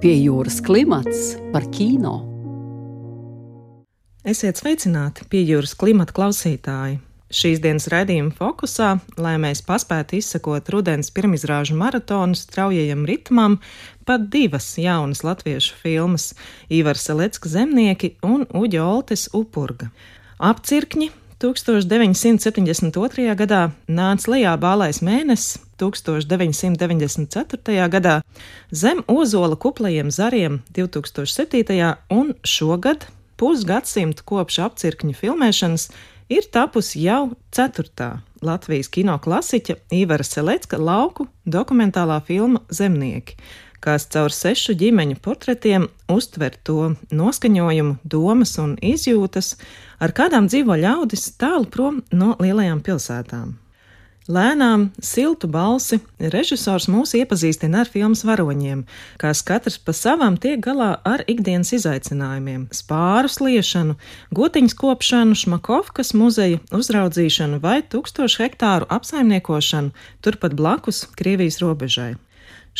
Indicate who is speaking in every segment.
Speaker 1: Pie jūras klimats par kino.
Speaker 2: Esiet sveicināti pie jūras klimata klausītāji. Šīs dienas raidījuma fokusā, lai mēs paspētu izsekot rudens pirmizrāžu maratonu straujajam ritmam, pat divas jaunas latviešu filmas - Ivars Selecka zemnieki un Uģa Oltes upurga. Apcirkņi 1972. gadā nāca lejā bālais mēnesis, 1994. gadā, zem ozola kuplajiem zariem 2007. un šogad, pusgadsimtu kopš apcirkņu filmēšanas, ir tapusi jau ceturtā Latvijas kino klasiķa Ivara Selecka lauku dokumentālā filma Zemnieki, kas caur sešu ģimeņu portretiem uztver to noskaņojumu, domas un izjūtas, ar kādām dzīvo ļaudis tālu prom no lielajām pilsētām. Lēnām, siltu balsi režisors mūs iepazīstina ar filmas varoņiem, kas katrs pa savam tiek galā ar ikdienas izaicinājumiem - spāru sliešanu, gotiņas kopšanu, šmakovkas muzeja uzraudzīšanu vai tūkstošu hektāru apsaimniekošanu turpat blakus Krievijas robežai.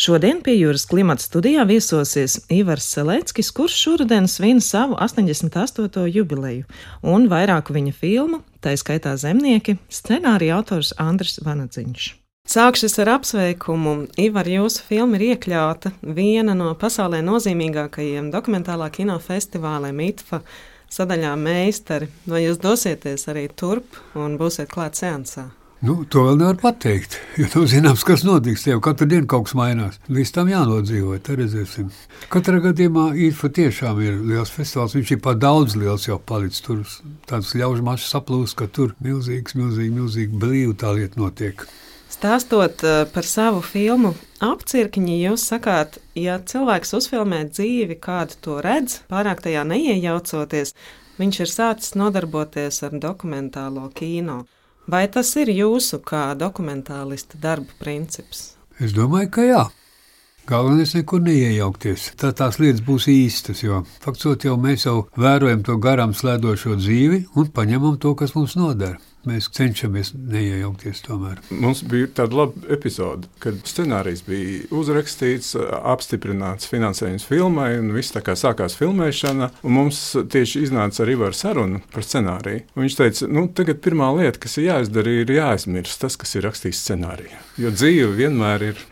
Speaker 2: Šodien pie jūras klimata studijā viesosies Ivars Seleckis, kurš šoruden svin savu 88. jubileju, un vairāku viņa filmu, tā skaitā Zemnieki, scenārija autors Andris Vanadziņš. Sākšu ar apsveikumu. Ivar, jūsu filma ir iekļauta viena no pasaulē nozīmīgākajiem dokumentālā kino festivāliem ITFA sadaļā meistari. Vai jūs dosieties arī turp un būsiet klāt seansā?
Speaker 3: Nu, to vēl nevar pateikt. Jo nav zināms, kas notiks. Jau katru dienu kaut kas mainās. Līdz tam jānodzīvo. Katrā gadījumā īfa tiešām ir liels festivāls. Viņš ir pat daudz liels jau palicis. Tur tāds ļaužu mašas saplūst, ka tur milzīgs, milzīgi, milzīgi brīvi tā lieta notiek.
Speaker 2: Stāstot uh, par savu filmu apcirkņi, jūs sakāt, ja cilvēks uzfilmē dzīvi, kādu to redz, pārāk tajā neiejaucoties, viņš ir sācis nodarboties ar dokumentālo kino. Vai tas ir jūsu kā dokumentālista darba princips?
Speaker 3: Es domāju, ka jā. Galvenais ir nekur neiejaukties. Tad tās lietas būs īstas, jo faktiski jau mēs jau vērojam to garām slēdošo dzīvi un paņemam to, kas mums noder. Mēs cenšamies neiejaukties tomēr.
Speaker 4: Mums bija tāda laba epizode, kad scenārijs bija uzrakstīts, apstiprināts finansējums filmai, un viss tā kā sākās filmēšana. Mums tieši iznāca arī ar sarunu par scenāriju. Viņš teica, nu, tagad pirmā lieta, kas ir jāizdara, ir jāaizmirst tas, kas ir rakstīts scenārijā. Jo dzīve vienmēr ir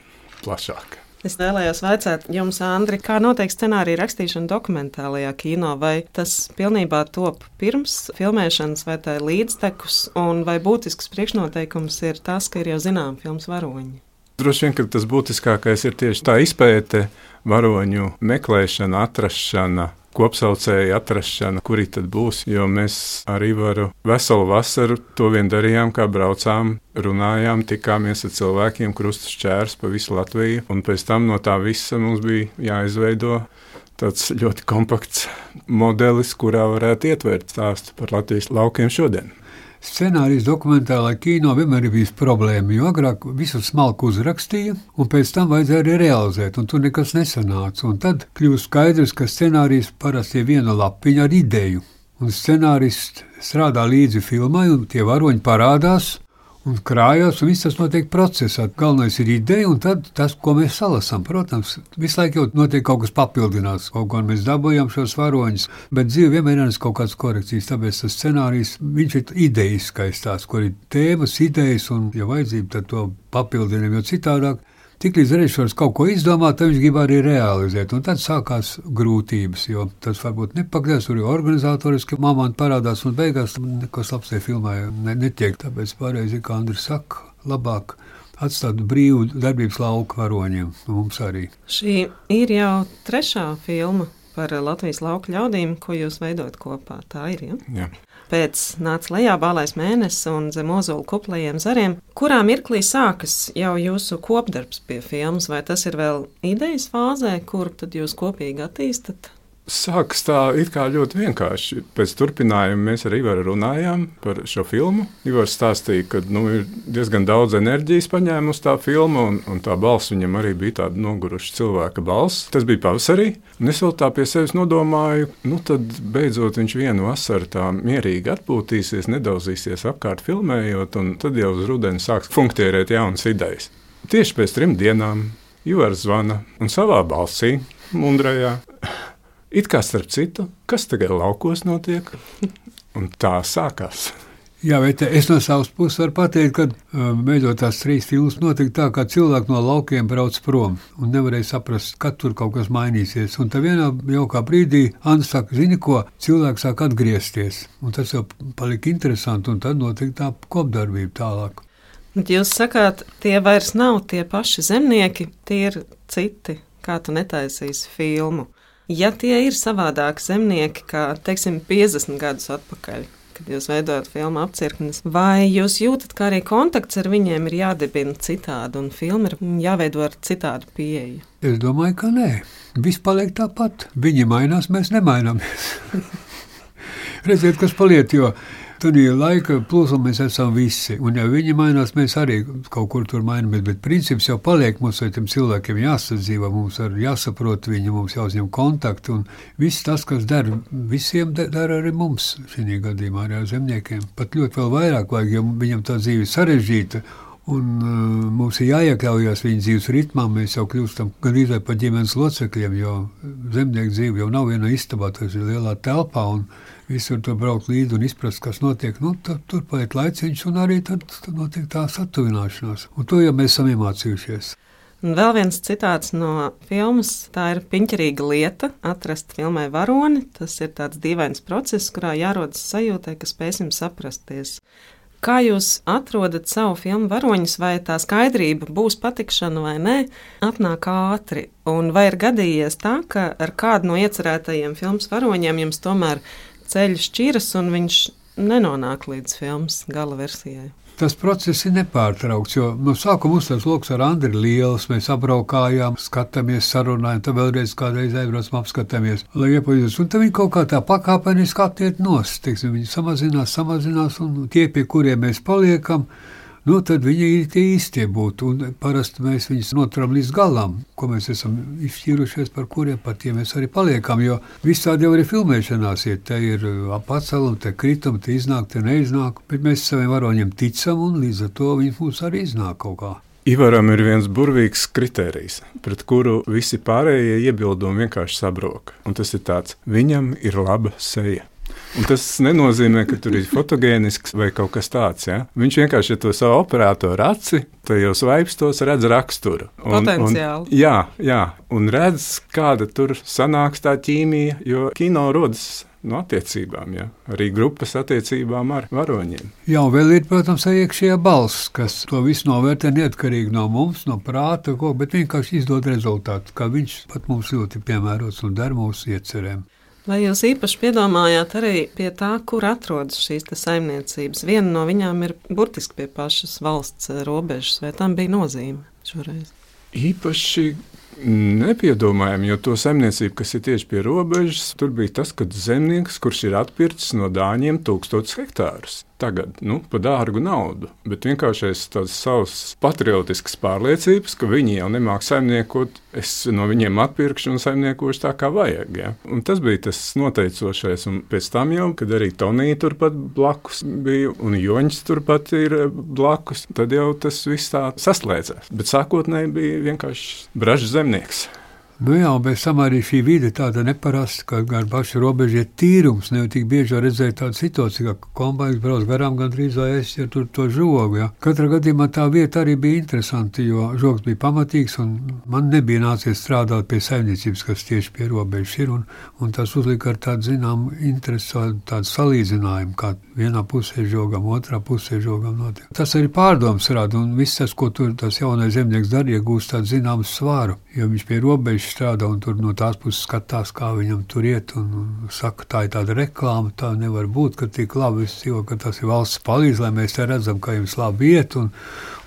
Speaker 4: plašāka.
Speaker 2: Es vēlējos jautāt jums, Andri, kā notiek scenārija rakstīšana dokumentālajā kino? Vai tas pilnībā top pirms filmēšanas, vai tā ir līdztekus, un vai būtisks priekšnoteikums ir tas, ka ir jau zinām filmas varoņi?
Speaker 4: Droši vien, tas būtiskākais ir tieši tā izpēte, varoņu meklēšana, atrašana, kopsaucēju atrašana, kuri tad būs. Jo mēs arī varu veselu vasaru to vien darījām, kā braucām, runājām, tikāmies ar cilvēkiem, krustus čērs pa visu Latviju. Un pēc tam no tā visa mums bija jāizveido tāds ļoti kompakts modelis, kurā varētu ietvert stāstu par Latvijas laukiem šodien.
Speaker 3: Scenārijs dokumentālā kino vienmēr ir bijis problēma, jo agrāk visu smalku uzrakstīja, un pēc tam vajadzēja arī realizēt, un tur nekas nesanāca. Un tad kļūst skaidrs, ka scenārijs parasti ir viena lapiņa ar ideju, un scenārists strādā līdzi filmai, un tie varoņi parādās, un krājās, un viss tas notiek procesā. Galvenais ir ideja, un tad tas, ko mēs salasām. Protams, visu laiku jau notiek kaut kas papildināts, kaut ko mēs dabūjām šos varoņus, bet dzīve vienmēr ir kaut kādas korekcijas. Tāpēc tas scenārijs, viņš ir idejiskais tās, kur ir tēmas, idejas, un, ja vajadzība, tad to papildinām, jo citādāk Tiklīdz režisors kaut ko izdomā, tad viņš grib arī realizēt. Un tad sākās grūtības, jo tas varbūt nepakļauts, tur jau organizatoriski mamāni parādās, un beigās nekas labs tajā filmā ne, netiek. Tāpēc pareizi, kā Andris saka, labāk atstāt brīvu darbības lauku varoņiem mums arī.
Speaker 2: Šī ir jau trešā filma par Latvijas lauku ļaudīm, ko jūs veidojat kopā. Tā ir. Ja?
Speaker 4: Jā.
Speaker 2: Pēc nāca lejā balais mēnesis un zem ozolu kuplajiem zariem. Kurā mirklī sākas jau jūsu kopdarbs pie filmas, vai tas ir vēl idejas fāzē, kur tad jūs kopīgi attīstat?
Speaker 4: Sākas tā ļoti vienkārši. Pēc turpinājuma mēs ar Ivaru runājām par šo filmu. Ivars stāstīja, ka nu, ir diezgan daudz enerģijas paņēmusi tā filma, un, un tā balss viņam arī bija tāda noguruša cilvēka balss. Tas bija pavasarī, un es vēl tā pie sevis nodomāju, nu tad beidzot viņš vienu vasaru tā mierīgi atpūtīsies, nedauzīsies apkārt filmējot, un tad jau uz rudeni sāks funkcionēt jaunas idejas. Tieši pēc trim dienām Juvars zvana un savā balsī, mundrajā. It kā starp citu, kas tagad laukos notiek? Un tā sākās.
Speaker 3: Jā, bet es no savas puses varu pateikt, ka beidzot tās trīs filmas notika tā, ka cilvēki no laukiem brauc prom un nevarēja saprast, kad tur kaut kas mainīsies. Un tā vienā jaukā brīdī Anna saka, zini ko, cilvēks sāk atgriezties. Un tas jau palika interesanti, un tad notika tā kopdarbība tālāk.
Speaker 2: Jūs sakāt, tie vairs nav tie paši zemnieki, tie ir citi, kā tu netaisīsi filmu. Ja tie ir savādāki zemnieki, kā, teiksim, 50 gadus atpakaļ, kad jūs veidojat filmu apcirknes, vai jūs jūtat, ka arī kontakts ar viņiem ir jādibina citādi un filma ir jāveido ar citādu pieeju?
Speaker 3: Es domāju, ka nē. Viss paliek tāpat. Viņi mainās, mēs nemaināmies. Redziet, kas paliek, jo Tad ir laika plūsma, mēs esam visi. Un, ja viņi mainās, mēs arī kaut kur tur mainamies. Bet princips jau paliek mums, vai tiem cilvēkiem jāsadzīvo, mums ir jāsaprot viņi, mums jāuzņem kontakti. Un viss tas, kas der visiem, dara arī mums šī gadījumā, arī ar zemniekiem. Pat ļoti vēl vairāk vajag, jo viņam tā dzīve ir sarežģīta. Un, uh, mums ir jāiekļaujas viņa dzīves ritmā. Mēs jau kļūstam gandrīz par ģimenes locekļiem, jo zemnieku dzīve jau nav viena istabā, tas ir lielā telpā. Visur tur braukt līdzi un izprast, kas notiek. Nu, tad, tur paiet laiciņš, un arī tad, tad notiek tā satuvināšanās. Un to jau mēs esam iemācījušies.
Speaker 2: Un vēl viens citāts no filmas. Tā ir piņķerīga lieta atrast filmai varoni. Tas ir tāds dīvains process, kurā jārodas sajūtai, ka spēsim saprasties. Kā jūs atrodat savu filmu varoņus, vai tā skaidrība būs patikšana vai nē, atnāk ātri? Un vai ir gadījies tā, ka ar kādu no iecerētajiem filmas varoņiem jums tomēr ir? Ceļš šķiras un viņš nenonāk līdz filmas gala versijai.
Speaker 3: Tas process ir nepārtraukts, jo no sākuma uzsvars lokus ar Andriu ir liels. Mēs apbraukājām, skatāmies, sarunājam, tad vēlreiz kādreiz aizbraucam, apskatāmies, lai iepazītos. Un tad viņi kaut kā tā pakāpeniski attiek nost, teiksim, viņi samazinās, samazinās, un tie, pie kuriem mēs paliekam, nu, tad viņi ir tie īstie būtu. Un parasti mēs viņus noturam līdz galam, ko mēs esam izšķīrušies, par kuriem par tiem mēs arī paliekam. Jo visādi jau ir filmēšanās, ja te ir pacelumi, te kritumi, te iznāk, te neiznāk. Bet mēs saviem varoņiem ticam, un līdz ar to viņi mums arī iznāk kaut kā.
Speaker 4: Ivaram ir viens burvīgs kriterijs, pret kuru visi pārējie iebildumi vienkārši sabrok. Un tas ir tāds: viņam ir laba seja. Un tas nenozīmē, ka tur ir fotogēnisks vai kaut kas tāds. Ja? Viņš vienkārši ar to savu operatoru aci, tajos vaipstos redz raksturu.
Speaker 2: Un, Potenciāli.
Speaker 4: Un, jā, jā, un redz, kāda tur sanāks tā ķīmija, jo kino rodas no attiecībām, ja? arī grupas attiecībām ar varoņiem.
Speaker 3: Jā, vēl ir, protams, iekšējā balss, kas to visu novērtē neatkarīgi no mums, no prāta, ko, bet vienkārši izdod rezultātu, kā viņš pat mums ļoti piemērots un der mūsu iecerēm.
Speaker 2: Vai jūs īpaši piedomājāt arī pie tā, kur atrodas šīs saimniecības? Viena no viņām ir burtiski pie pašas valsts robežas, vai tam bija nozīme šoreiz?
Speaker 4: Īpaši nepiedomājam, jo to zemniecību, kas ir tieši pie robežas, tur bija tas, ka zemnieks, kurš ir atpircis no dāņiem tūkstotus hektārus tagad nu, par dārgu naudu, bet vienkārši tādas savas patriotiskas pārliecības, ka viņi jau nemāķi saimniekot, es no viņiem atpirkšu un saimniekošu tā, kā vajag. Ja? Un tas bija tas noteicošais, un pēc tam jau, kad arī Tonija turpat blakus bija un Joņš turpat ir blakus, tad jau tas viss tā saslēdzās. Bet sākotnēji bija vienkārši bražs zemnieks.
Speaker 3: Nu jā, bez tam arī šī vide tāda neparasta, ka ar pašu robežu ir tīrums. Ne jau tik bieži redzēju tādu situāciju, ka kombinācija brauc garām gandrīz vai es ja tur to žogu. Ja. Katrā gadījumā tā vieta arī bija interesanta, jo žogs bija pamatīgs un man nebija nācies strādāt pie saimniecības, kas tieši pie robežas ir. Un, un tas uzlika ar tādu zināmu interesantu tādu salīdzinājumu, kā vienā pusē žogam, otrā pusē žogam notiek. Tas arī pārdoms rada un viss tas, ko tur tas jaunais zemnieks darīja, gūst tādu zināmu svāru, jo viņš pie robežas strādā un tur no tās puses skatās, kā viņam tur iet. Un, saka, tā ir tāda reklāma, tā nevar būt, ka tik labi es dzīvoju, ka tas ir valsts palīdz, lai mēs te redzam, ka jums labi iet. Un,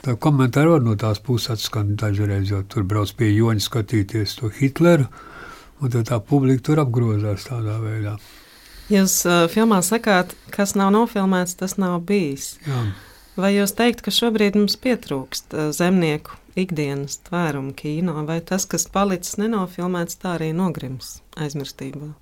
Speaker 3: tā komentāri var no tās puses atskan dažreiz, jo tur brauc pie joņa skatīties to Hitleru, un tā publika tur apgrozās tādā veidā.
Speaker 2: Jūs uh, filmā sakāt, kas nav nofilmēts, tas nav bijis. Jā. Vai jūs teikt, ka šobrīd mums pietrūkst uh, zemnieku ikdienas tvērumu kino, vai tas, kas palicis nenofilmēts, tā arī nogrims aizmirstībā?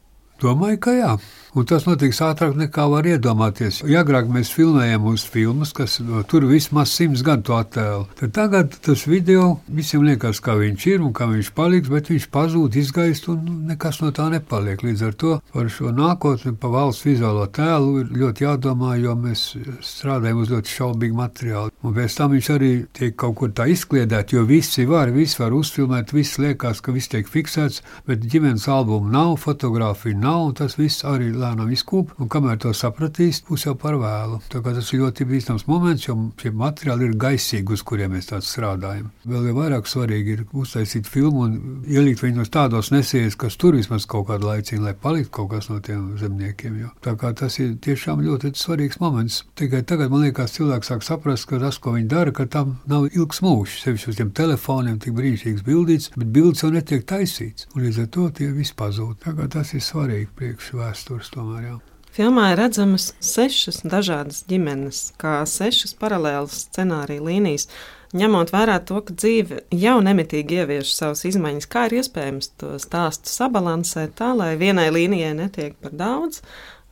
Speaker 3: Domāju, ka jā. Un tas notiks ātrāk nekā var iedomāties. Ja agrāk mēs filmējām uz filmas, kas no, tur vismaz simts gadu attēlu, tad tagad tas video visiem liekas, kā viņš ir un kā viņš paliks, bet viņš pazūd, izgaist un nekas no tā nepaliek. Līdz ar to par šo nākotni, pa valsts vizuālo tēlu ir ļoti jādomā, jo mēs strādājam uz ļoti šaubīgu materiālu. Un pēc tam viņš arī tiek kaut kur tā izkliedēt, jo visi var, visi var uzfilmēt, viss liekas, ka viss tiek fiksēts, bet ģimenes albumu nav, fotografiju nav, un tas viss arī lēnām izkūp, un kamēr to sapratīs, būs jau par vēlu. Tas ir ļoti bīstams moments, jo šie materiāli ir gaisīgi, uz kuriem mēs tādā strādājam. Vēl jau vairāk svarīgi ir uztaisīt filmu un ielikt viņus tādos nesējos, kas tur vismaz kaut kādu laiciņu, lai paliktu kaut kas no tiem zemniekiem. Jo. Tā kā tas ir tiešām ļoti svarīgs moments. Tikai tagad man liekas, cilvēks sāk saprast, ka tas, ko viņi dara, ka tam nav ilgs mūžs. Sevišķi uz tiem telefoniem tik brīnišķīgs bildīts, bet bildes jau netiek taisīts. Un līdz ar to tie visi pazūd. Tā kā tas ir svarīgi priekš vēstures tomēr. Jā.
Speaker 2: Filmā ir redzamas sešas dažādas ģimenes, kā sešas paralēlas scenārija līnijas. Ņemot vērā to, ka dzīve jau nemitīgi ievieš savas izmaiņas, kā ir iespējams to stāstu sabalansēt tā, lai vienai līnijai netiek par daudz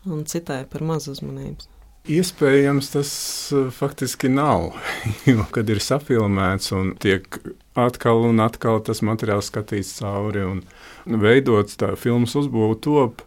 Speaker 2: un citai par maz uzmanības.
Speaker 4: Iespējams, tas uh, faktiski nav. Jo, kad ir sapilmēts un tiek atkal un atkal tas materiāls skatīts cauri un veidots, tā filmas uzbūve top,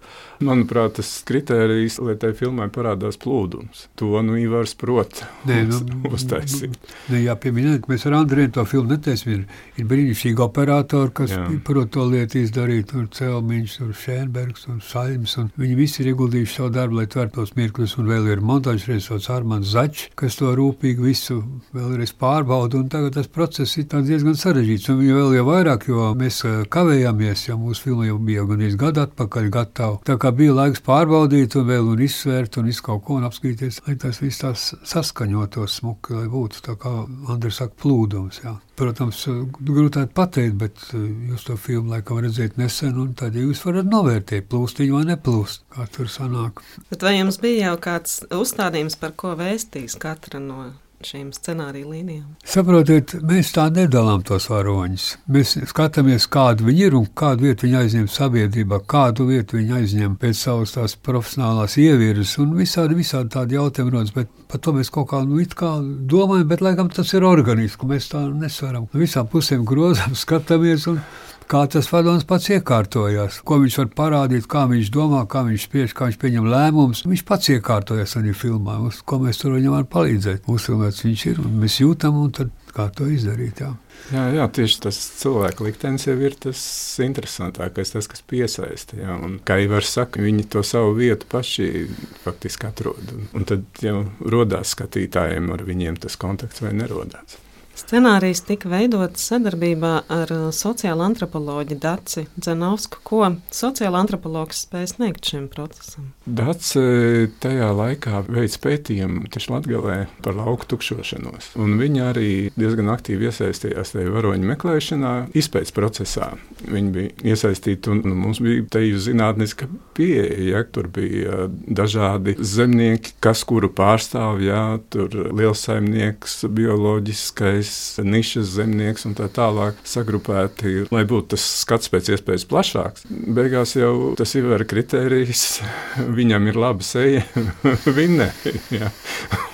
Speaker 4: Manuprāt, tas kriterijs, lai tai filmai parādās plūdums. To nu Ivars prot Nē, nu, uztaisīt.
Speaker 3: Ne, jā, pieminiet, ka mēs ar Andrēnu to filmu netaisim. Ir, brīnišķīgi operatori, kas jā. prot to lietu izdarīt. Tur Celmiņš, tur Šēnbergs un Saļms. Un viņi visi ir ieguldījuši savu darbu, lai tvērtos mirklis. Un vēl ir montāžs reizes Armāns Zaķis, kas to rūpīgi visu vēlreiz pārbauda. Tagad tas process ir diezgan sarežģīts. Un jau vēl jau vairāk, jo mēs eh, kavējāmies, jo mūsu filma jau bija gan gadu atpakaļ gatava kā bija laiks pārbaudīt, un vēl un izsvērt, un izkaut ko un apskatīties, lai tas viss tās saskaņotos smuki, lai būtu tā kā Andris saka, plūdums. Jā. Protams, grūtāk pateikt, bet eh, jūs to filmu laikam redzējāt nesen, un tad jūs varat novērtēt, plūst viņa vai neplūst, kā tur sanāk.
Speaker 2: Bet vai jums bija jau kāds uzstādījums, par ko vēstīs katra no šīm scenārija līnijām?
Speaker 3: Saprotiet, mēs tā nedalām tos varoņus. Mēs skatāmies, kāda viņi ir un kādu vietu viņi aizņem sabiedrībā, kādu vietu viņi aizņem pēc savas tās profesionālās ievirzes un visādi, visādi tādi jautājumi rodas. Bet par to mēs kaut kā, nu, kā domājam, bet laikam tas ir organiski. Mēs tā nesvaram. Visām pusēm grozām, skatāmies. Un, kā tas vadonis pats iekārtojās, ko viņš var parādīt, kā viņš domā, kā viņš spiež, kā viņš pieņem lēmumus. Viņš pats iekārtojas arī filmā, uz ko mēs tur viņam varam palīdzēt. Mūsu cilvēks viņš ir un mēs jūtam, un tad kā to izdarīt. Jā.
Speaker 4: Jā, jā, tieši tas cilvēka liktenis jau ir tas interesantākais, tas, kas piesaista. Jā, un, kā jau var saka, viņi to savu vietu paši faktiski atrod. Un tad jau rodās skatītājiem ar viņiem tas kontakts vai nerodās.
Speaker 2: Scenārijs tika veidots sadarbībā ar uh, sociālo antropoloģu Daci Zenovsku. Ko sociāla antropologs spēja sniegt šim procesam?
Speaker 4: Daci tajā laikā veids pētījumu tieši Latgalē par lauku tukšošanos. Un viņa arī diezgan aktīvi iesaistījās tajā varoņu meklēšanā, izpētes procesā. Viņa bija iesaistīta un nu, mums bija teju zinātniska pieeja. Ja, tur bija dažādi zemnieki, kas kuru pārstāv, jā, tur liels saimnieks, bioloģiskais zemnieks, nišas zemnieks un tā tālāk sagrupēti, lai būtu tas skats pēc iespējas plašāks. Beigās jau tas ir arī kritērijs, viņam ir laba seja, vinnē.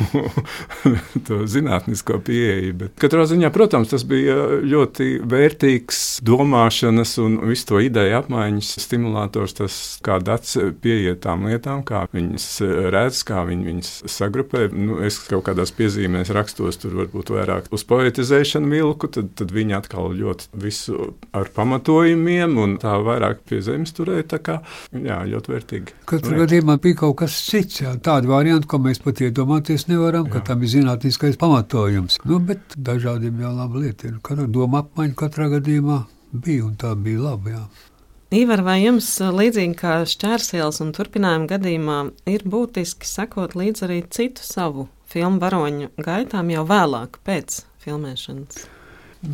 Speaker 4: to zinātnisko pieeju. Bet katrā ziņā, protams, tas bija ļoti vērtīgs domāšanas un visu to ideju apmaiņas stimulators, tas kā dats pieiet tām lietām, kā viņas redz, kā viņi viņas sagrupē. Nu, es kaut kādās piezīmēs rakstos tur varbūt vairāk uz poetizēšanu vilku, tad, tad viņi atkal ļoti visu ar pamatojumiem un tā vairāk pie zemes turēja. Tā kā jā, ļoti vērtīgi.
Speaker 3: Katrā gadījumā bija kaut kas cits, jā, tāda varianta, ko mēs pat iedomāties nevaram, ka jā. tam ir zinātniskais pamatojums. Nu, bet dažādiem jau laba lieta ir. Katra doma apmaiņa katrā gadījumā bija un tā bija laba. Jā.
Speaker 2: Ivar, vai jums līdzīgi kā šķērsielas un turpinājuma gadījumā ir būtiski sekot līdzi arī citu savu filmu varoņu gaitām jau vēlāk, pēc filmēšanas?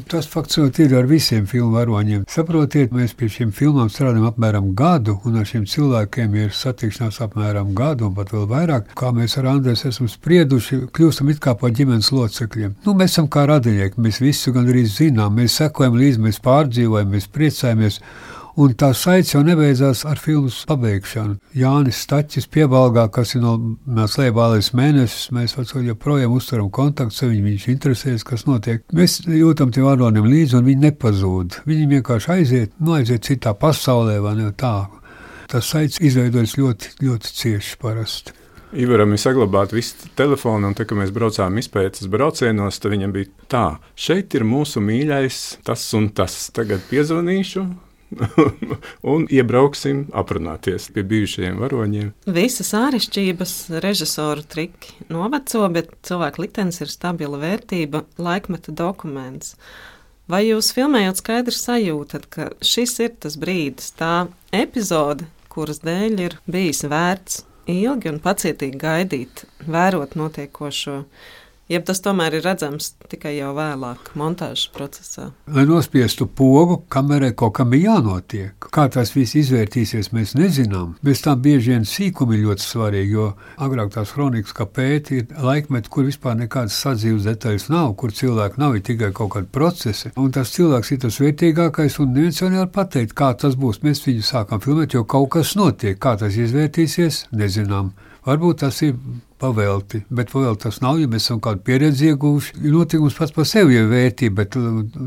Speaker 3: Tas fakts ir ar visiem filmu varoņiem. Saprotiet, mēs pie šīm filmām strādājam apmēram gadu, un ar šiem cilvēkiem ir satikšanās apmēram gadu, un pat vēl vairāk. Kā mēs ar Andrēs esam sprieduši, kļūstam it kā par ģimenes locekļiem. Nu, mēs esam kā radinieki, mēs visu gandrīz zinām, mēs sekojam līdzi, mēs pārdzīvojam, mēs priecājamies. Un tā saits jau nebeidzās ar filmu pabeigšanu. Jānis Stačis piebalgā, kas ir no slēpālais mēnesis, mēs joprojām uzturam kontaktu ar viņu, viņš interesēs, kas notiek. Mēs jūtam tiem varonim līdzi, un viņi nepazūd. Viņi vienkārši aiziet, nu aiziet citā pasaulē, vai ne tā. Tas saits izveidojas ļoti, ļoti cieši parasti.
Speaker 4: Ivaram ir saglabāti visi telefoni, un tad, kad mēs braucām izpētes braucienos, tad viņam bija tā, šeit ir mūsu mīļais, tas un tas. Tagad piezvanīšu, un iebrauksim aprunāties pie bijušajiem varoņiem.
Speaker 2: Visas āršķirības, režisoru triki noveco, bet cilvēka liktenis ir stabila vērtība, laikmeta dokuments. Vai jūs filmējot skaidri sajūtat, ka šis ir tas brīdis, tā epizode, kuras dēļ ir bijis vērts ilgi un pacietīgi gaidīt, vērot notiekošo, jeb tas tomēr ir redzams tikai jau vēlāk, montāžas procesā.
Speaker 3: Lai nospiestu pogu, kamerai kaut kam ir jānotiek. Kā tas viss izvērtīsies, mēs nezinām. Bez tam bieži vien sīkumi ļoti svarīgi, jo agrāk tās kronikas, kā pēti, ir laikmeti, kur vispār nekādas sadzīves detaļas nav, kur cilvēki nav, tikai kaut kādi procesi. Un tas cilvēks ir tas vērtīgākais, un neviens jau nevar pateikt, kā tas būs. Mēs viņu sākam filmēt, jo kaut kas notiek. Kā tas izvērtīsies, nezinām. Varbūt tas ir pavelti. Bet vēl tas nav, ja mēs esam kādu pieredzi ieguvuši. Notikums pats par sevi ir vērtība, bet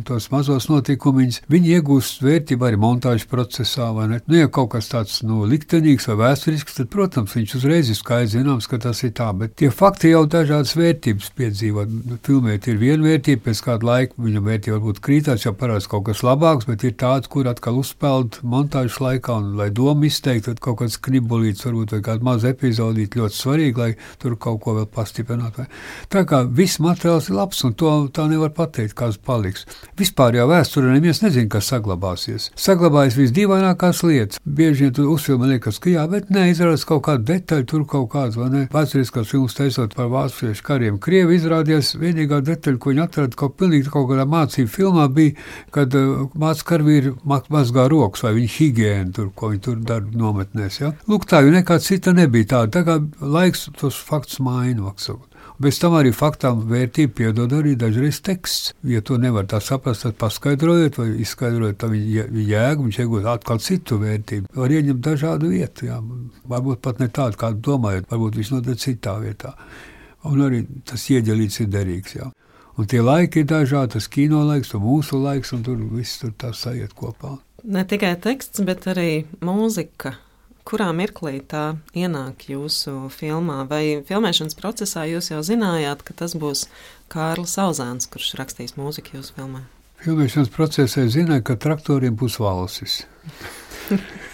Speaker 3: tos mazos notikumus viņi iegūst vērtību arī montāžas procesā. Nu, ja kaut kas tāds nu, liktenīgs vai vēsturisks, tad, protams, viņš uzreiz ir skaidrs zināms, ka tas ir tā. Bet tie fakti jau dažādas vērtības piedzīvo. Filmēt ir viena vērtība, pēc kāda laika viņa vērtība varbūt krītās, jau parādās kaut kas labāks, bet ir tāds, kur atkal uzspēlēt montāžas laikā, un lai domu izteikt, tad kaut kāds knibulīts, varbūt vai kāda maza epizodīte ļoti svarīga, lai tur kaut ko vēl pastiprināt. Vai. Tā kā viss materiāls ir labs, un to tā nevar pateikt, kāds paliks. Vispār jau vēsturē neviens nezina, kas saglabāsies. Saglabājas visdīvainākās lietas. Bieži vien tur uzfilmē liekas, ka jā, bet neizrādās kaut kāda detaļa, tur kaut kāds, vai ne? Vēsturiskās filmas taisot par vāciešu kariem. Krievi izrādījās vienīgā detaļa, ko viņi atrada kaut, pilnīgi, kaut kādā mācību filmā, bija, kad uh, mācīja karavīri mazgā rokas vai viņa higiēnu, tur, ko viņi tur dara nometnēs. Ja? Lūk, tā jau nekā cita nebija tāda. Tā kā laiks tos faktus maina. Bez tam arī faktām vērtību piedod arī dažreiz teksts. Ja to nevar tā saprast, tad paskaidrojiet vai izskaidrojiet tā viņa jēgu, viņš iegūst atkal citu vērtību. Var ieņemt dažādu vietu, jā. varbūt pat ne tādu, kādu domājat, varbūt viņš notiek citā vietā. Un arī tas ieģelīts ir derīgs. Jā. Un tie laiki ir dažādi, tas kino laiks, un mūsu laiks, un tur viss tur tā sajiet kopā.
Speaker 2: Ne tikai teksts, bet arī mūzika kurā mirklī tā ienāk jūsu filmā? Vai filmēšanas procesā jūs jau zinājāt, ka tas būs Kārlis Auzāns, kurš rakstīs mūziku jūsu filmā?
Speaker 3: Filmēšanas procesā zināja, ka traktoriem būs valsis.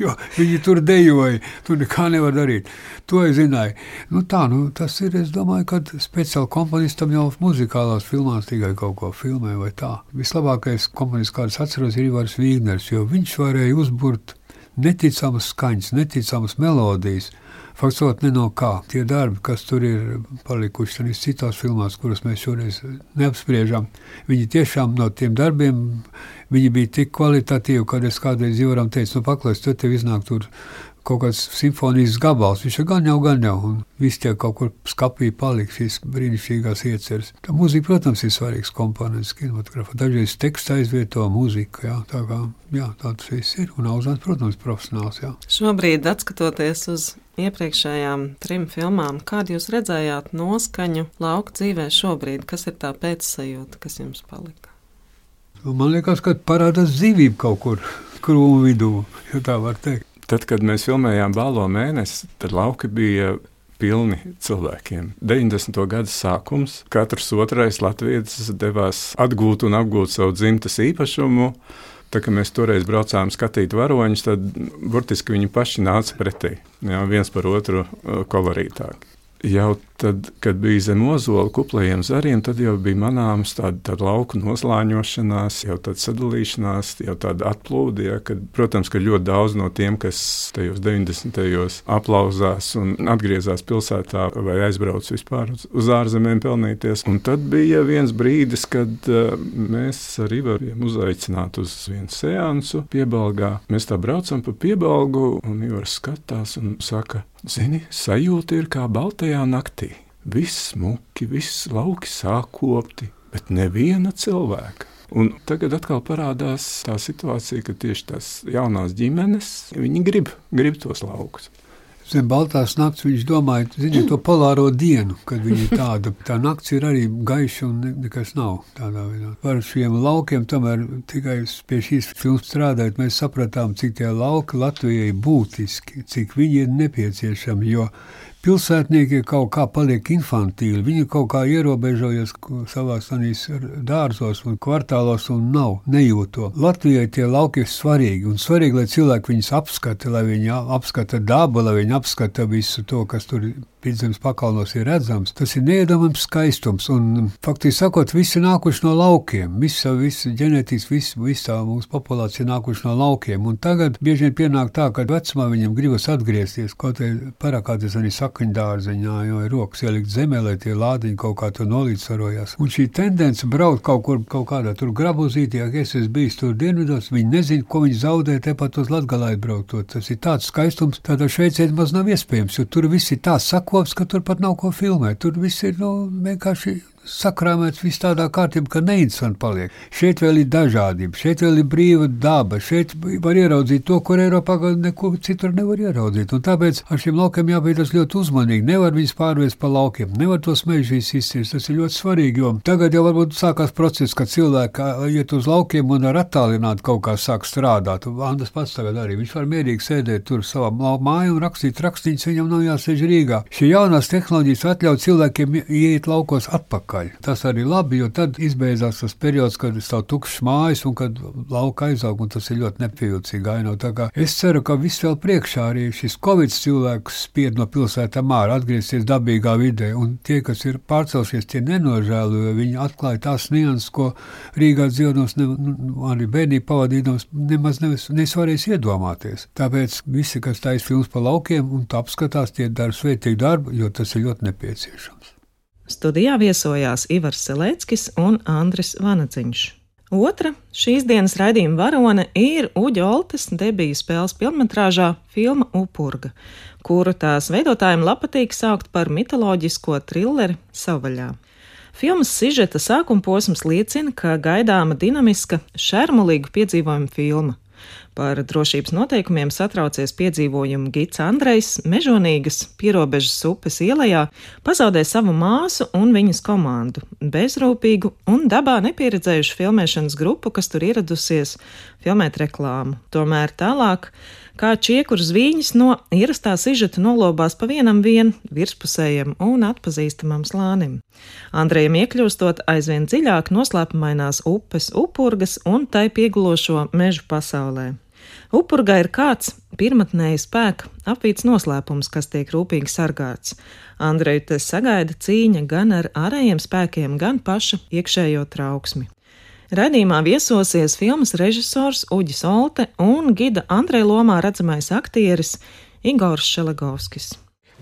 Speaker 3: jo viņi tur dejoja, tur nekā nevar darīt. To es zināju. Nu, tā, nu, tas ir, es domāju, ka speciāli komponistam jau muzikālās filmās tikai kaut ko filmē vai tā. Vislabākais komponists, kādus atceros, ir Ivars Vīgners, jo viņš varēja uzburt neticamas skaņas, neticamas melodijas. Faktot ne no kā. Tie darbi, kas tur ir palikuši arī citās filmās, kuras mēs šoreiz neapspriežam, viņi tiešām no tiem darbiem bija tik kvalitatīvi, ka es kādreiz Jūram teicu, nu paklāst, tu tev iznāk tur kaut kāds simfonijas gabals. Viņš ir gan jau, gan jau, un viss tie kaut kur skapī paliks, šīs brīnišķīgās ieceres. Tā mūzika, protams, ir svarīgs komponents kinematografā. Dažreiz teksts aizvieto mūziku, jā, tā kā, jā, tā tas viss ir, un Auzāns, protams, profesionāls, jā.
Speaker 2: Šobrīd, atskatoties uz iepriekšējām trim filmām, kādu jūs redzējāt noskaņu lauka dzīvē šobrīd, kas ir tā pēcsajūta, kas jums palika?
Speaker 3: Man liekas, ka parādās dzīvība kaut kur krūmu vidū, ja tā var teikt.
Speaker 4: Tad, kad mēs filmējām Bālo mēnesi, tad lauki bija pilni cilvēkiem. 90. gada sākums, katrs otrais latviečs devās atgūt un apgūt savu dzimtas īpašumu. Tā kā mēs toreiz braucām skatīt varoņus, tad burtiski viņi paši nāca pretī. Jā, viens par otru uh, kolorītāk. Jau tad, kad bija zem ozola kuplajiem zariem, tad jau bija manāms tāda, tāda lauku noslāņošanās, jau tāda sadalīšanās, jau tāda atplūde. Ja, kad, protams, ka ļoti daudz no tiem, kas tajos 90. gados aplauzās un atgriezās pilsētā vai aizbrauc vispār uz, uz ārzemēm pelnīties. Un tad bija viens brīdis, kad uh, mēs arī varējām uzaicināt uz vienu seansu piebalgā. Mēs tā braucam pa piebalgu un Ivars skatās un saka, Zini, sajūta ir kā baltajā naktī. Viss smuki, viss lauki sākopti, bet neviena cilvēka. Un tagad atkal parādās tā situācija, ka tieši tās jaunās ģimenes grib, grib tos laukus.
Speaker 3: Zem baltās nakts viņš domāja, ziniet, to polāro dienu, kad viņa ir tāda. Tā nakts ir arī gaiša un nekas nav tādā veidā. Par šiem laukiem tomēr tikai pie šīs filmas strādājot, mēs sapratām, cik tie lauki Latvijai būtiski, cik viņi ir nepieciešami, jo pilsētnieki kaut kā paliek infantīli. Viņi kaut kā ierobežojas savā dārzos un kvartālos un nav nejūto. Latvijai tie lauki ir svarīgi un svarīgi, lai cilvēki viņus apskata, lai viņi apskata dabu, lai viņi apskata visu to, kas tur ir vidzemes pakalnos ir redzams, tas ir neiedomājams skaistums. Un, faktiski sakot, visi nākuši no laukiem. Visa, visa ģenētiski, visa, visa mūsu populācija nākuši no laukiem. Un tagad bieži vien pienāk tā, ka vecumā viņam gribas atgriezties kaut kādā parakāties arī sakaņdārziņā, jo ir rokas ielikt zemē, lai tie lādiņi kaut kā tur nolīdzsvarojās. Un šī tendence braukt kaut kur, kaut kādā tur grabuzītī, ja es esmu bijis tur dienvidos, viņi nezina, ko viņi zaudē tepat uz Latgalā braukt. Tas ir tāds skaistums, tādā Šveicē maz nav iespējams, jo tur viss ir tā sako kops, ka tur pat nav ko filmēt. Tur viss ir nu, vienkārši sakrāmēts viss tādā kārtībā, ka neinteresanti paliek. Šeit vēl ir dažādība, šeit vēl ir brīva daba, šeit var ieraudzīt to, kur Eiropā neko citur nevar ieraudzīt. Un tāpēc ar šiem laukiem jāpietas ļoti uzmanīgi. Nevar viņus pārvērst pa laukiem, nevar tos mežus izcirst. Tas ir ļoti svarīgi, jo tagad jau varbūt sākās process, kad cilvēki iet uz laukiem un ar attālināti kaut kā sāk strādāt. Andris pats tagad arī viņš var mierīgi sēdēt tur savā mājā un rakstīt rakstīņus, viņam nav jāsēž Rīgā. Šī jaunās tehnoloģijas atļauj cilvēkiem iet laukos atpakaļ atpakaļ. Tas arī labi, jo tad izbeidzās tas periods, kad stāv tukšs mājas un kad lauka aizaug, un tas ir ļoti nepievilcīgi aino. Es ceru, ka viss vēl priekšā arī šis Covid cilvēks spied no pilsētām ārā atgriezties dabīgā vidē, un tie, kas ir pārcelšies, tie nenožēlo, jo viņi atklāja tās nianses, ko Rīgā dzīvonos, ne, nu, arī bērnību pavadītos, nemaz nevis, nesvarēs iedomāties. Tāpēc visi, kas taisa filmas pa laukiem un tā apskatās, tie dara svētīgu darbu, jo tas ir ļoti nepieciešams.
Speaker 2: Studijā viesojās Ivars Selēckis un Andris Vanadziņš. Otra šīs dienas raidījuma varone ir Uģa Oltes debiju spēles filmatrāžā filma Upurga, kuru tās veidotājiem patīk saukt par mitoloģisko trilleri savvaļā. Filmas sižeta sākuma posms liecina, ka gaidāma dinamiska, šermulīga piedzīvojuma filma. Par drošības noteikumiem satraucies piedzīvojumu Gits Andrejs mežonīgas pierobežas upes ielā pazaudē savu māsu un viņas komandu, bezrūpīgu un dabā nepieredzējušu filmēšanas grupu, kas tur ieradusies filmēt reklāmu. Tomēr tālāk kā čiekurs viņas no ierastā sižeta nolobās pa vienam vien virspusējam un atpazīstamam slānim. Andrejam iekļūstot aizvien dziļāk noslēpumainās upes upurgas un tai piegulošo mežu pasaulē. Upurga ir kāds pirmotnēji spēka apvīts noslēpums, kas tiek rūpīgi sargāts. Andreju te sagaida cīņa gan ar ārējiem spēkiem, gan paša iekšējo trauksmi. Radījumā viesosies filmas režisors Uģis Olte un gida Andreja lomā redzamais aktieris Igors Šelegovskis.